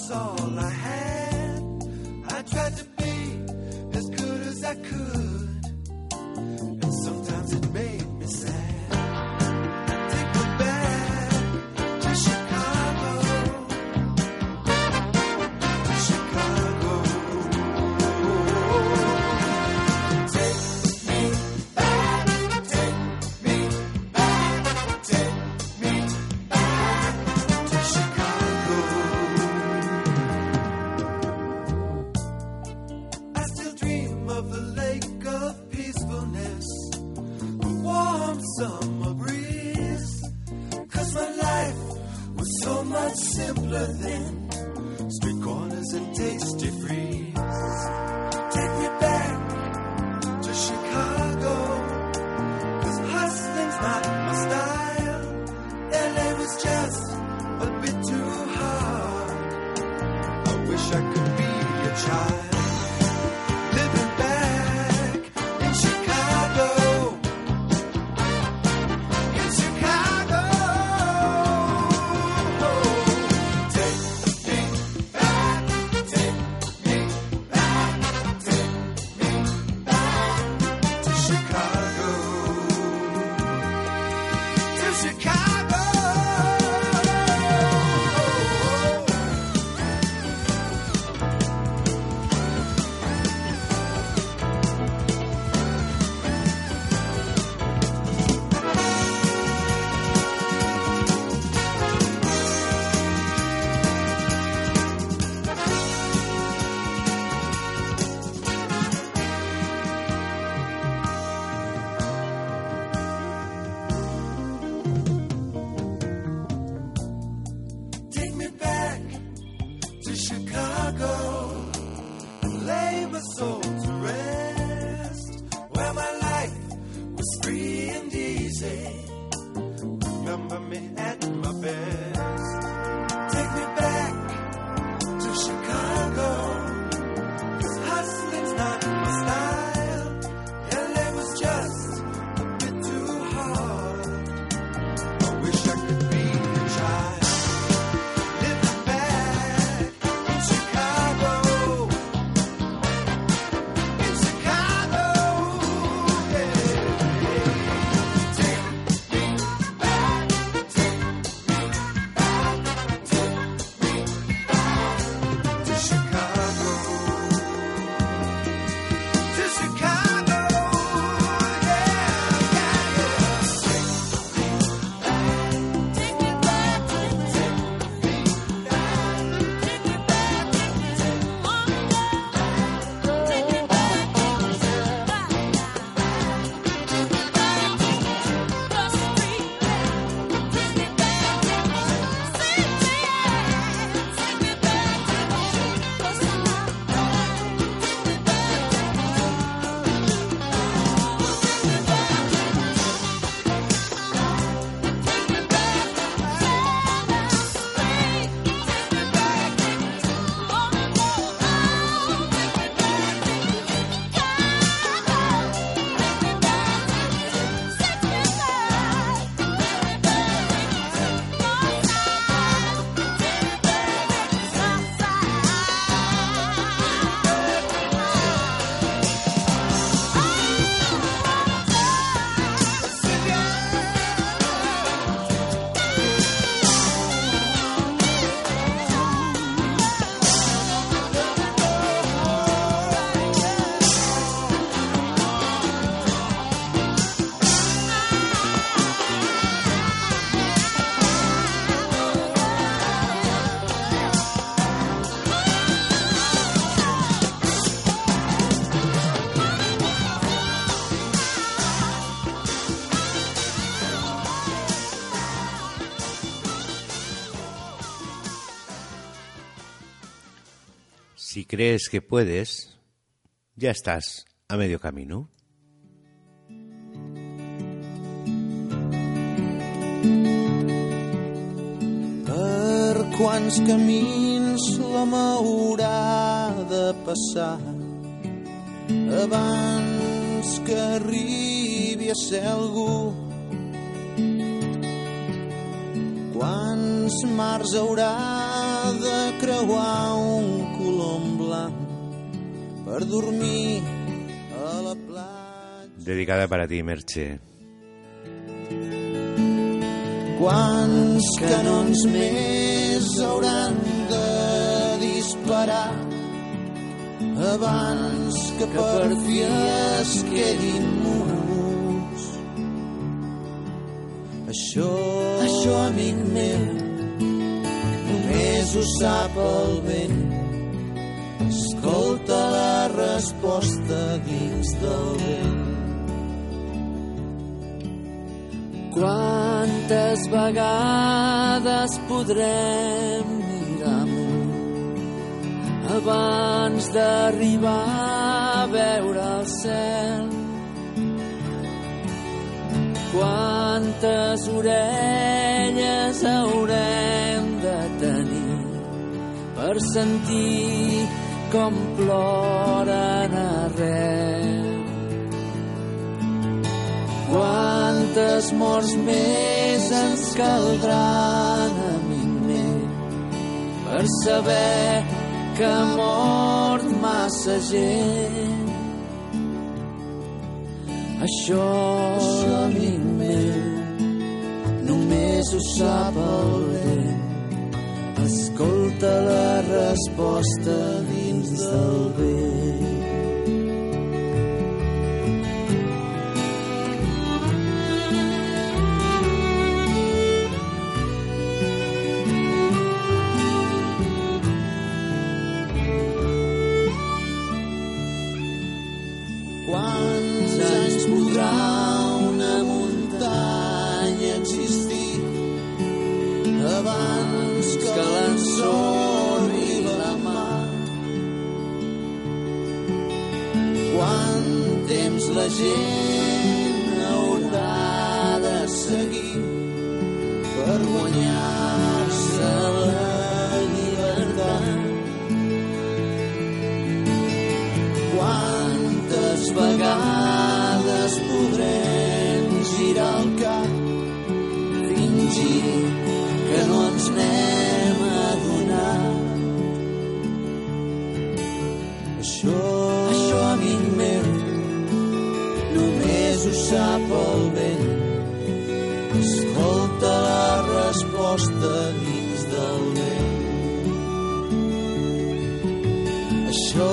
was all I had. I tried to be as good as I could, and sometimes it made. Si crees que puedes, ya estás a medio camino. Per quants camins l'home haurà de passar abans que arribi a ser algú? Quants mars haurà de creuar un blanc per dormir a la platja? Dedicada para ti, Merche. Quants canons més hauran de disparar abans que per fi es quedin muts? Això, això, amic meu, només ho sap el vent. Escolta la resposta dins del vent. Quantes vegades podrem mirar amunt abans d'arribar a veure el cel? Quantes orelles haurem de tenir per sentir com ploren arreu? Quantes morts més ens caldran, amic meu, per saber que ha mort massa gent? Això, això amic meu, només ho sap el vent. Escolta la resposta dins del vent. Temps Això,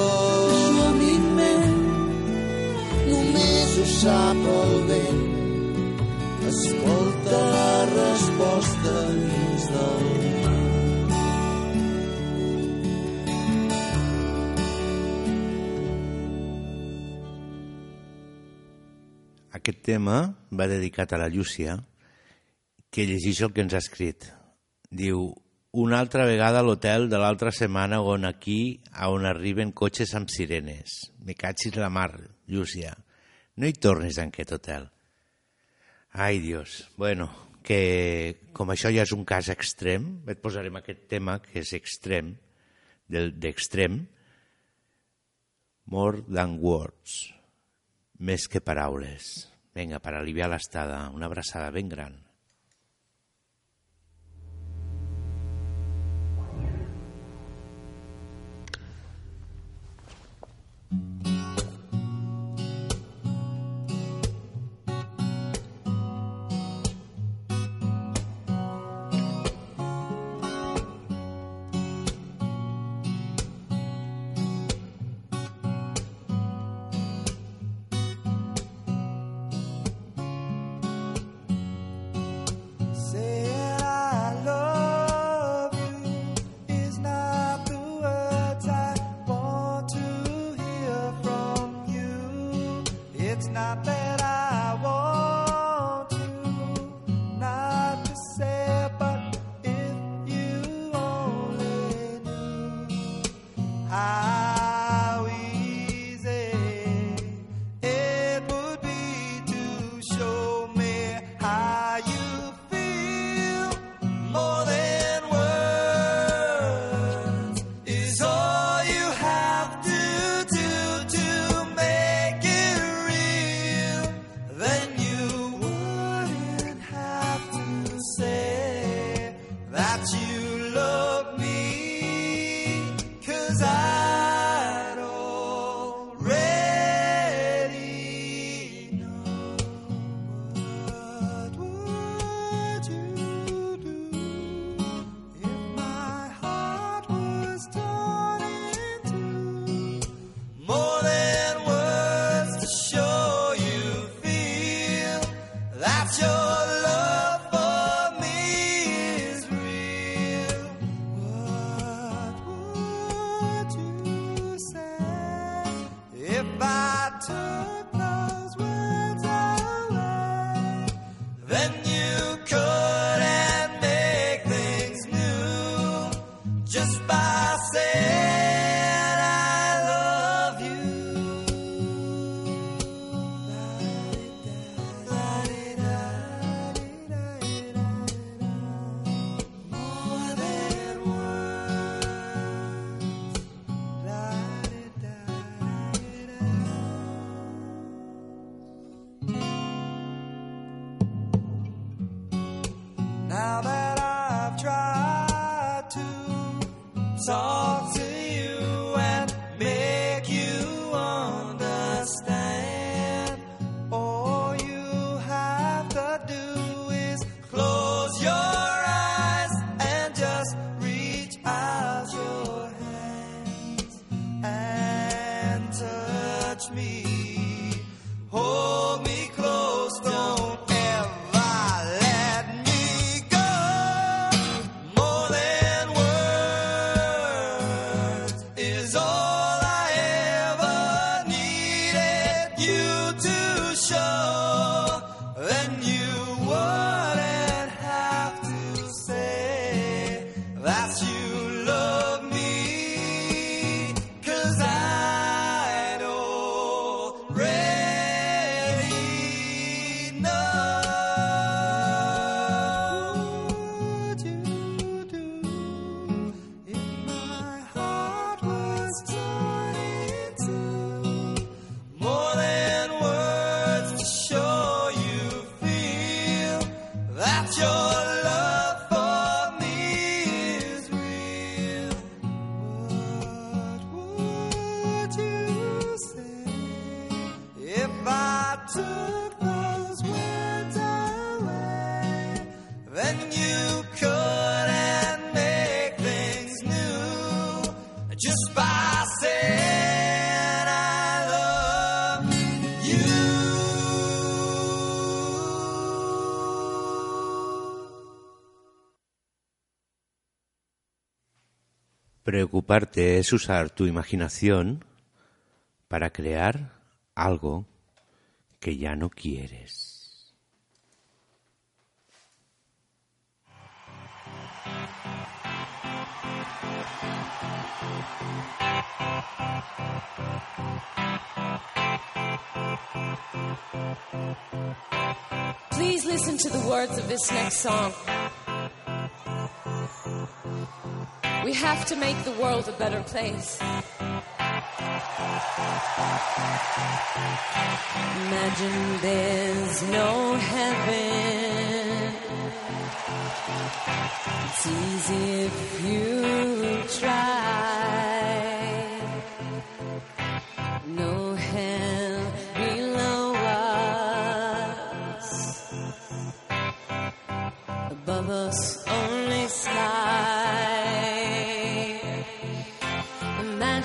meu, només ho sap el vent. Escolta la resposta dins del. Aquest tema va dedicat a la Llúcia, que llegeix el que ens ha escrit. Diu, una altra vegada a l'hotel de l'altra setmana on aquí, a on arriben cotxes amb sirenes. Me catxis la mar, Llúcia. No hi tornis en aquest hotel. Ai, Dios. Bueno, que com això ja és un cas extrem, et posarem aquest tema que és extrem, d'extrem, more than words, més que paraules. Vinga, per aliviar l'estada, una abraçada ben gran. Now that I've tried to solve. Preocuparte es usar tu imaginación para crear algo que ya no quieres. Please listen to the words of this next song. make the world a better place. Imagine there's no heaven. It's easy if you try. No hell below us. Above us.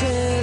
pretend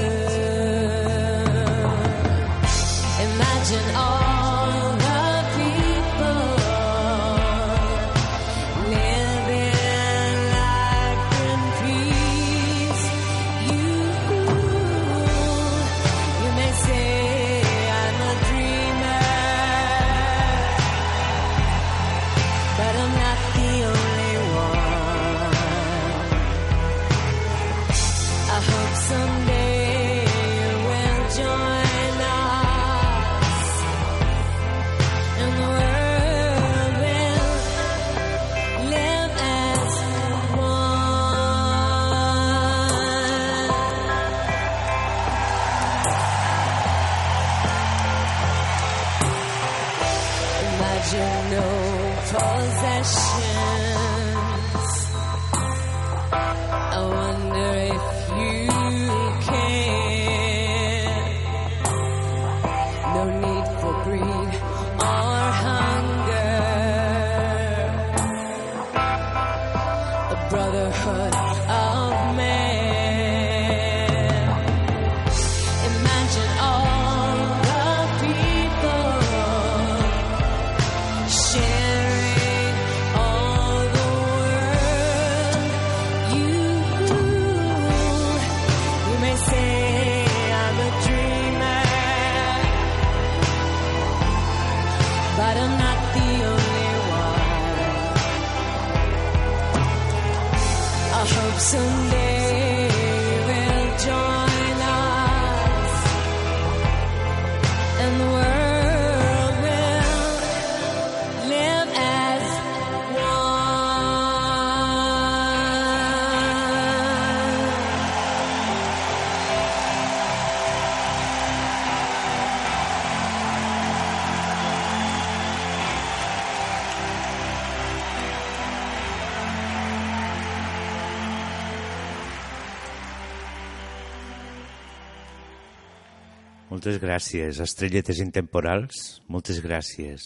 Moltes gràcies, estrelletes intemporals, moltes gràcies.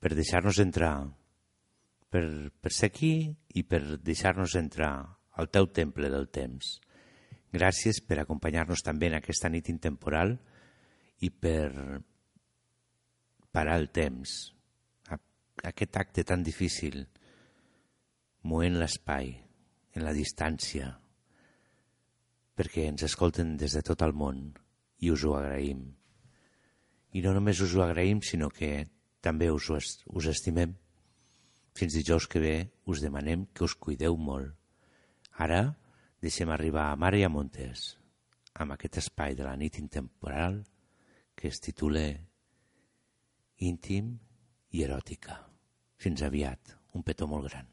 Per deixar-nos entrar, per, per ser aquí i per deixar-nos entrar al teu temple del temps. Gràcies per acompanyar-nos també en aquesta nit intemporal i per parar el temps, aquest acte tan difícil, moent l'espai, en la distància, perquè ens escolten des de tot el món i us ho agraïm. I no només us ho agraïm, sinó que també us, us estimem. Fins dijous que ve us demanem que us cuideu molt. Ara deixem arribar a Mare i a Montes amb aquest espai de la nit intemporal que es titula Íntim i eròtica. Fins aviat. Un petó molt gran.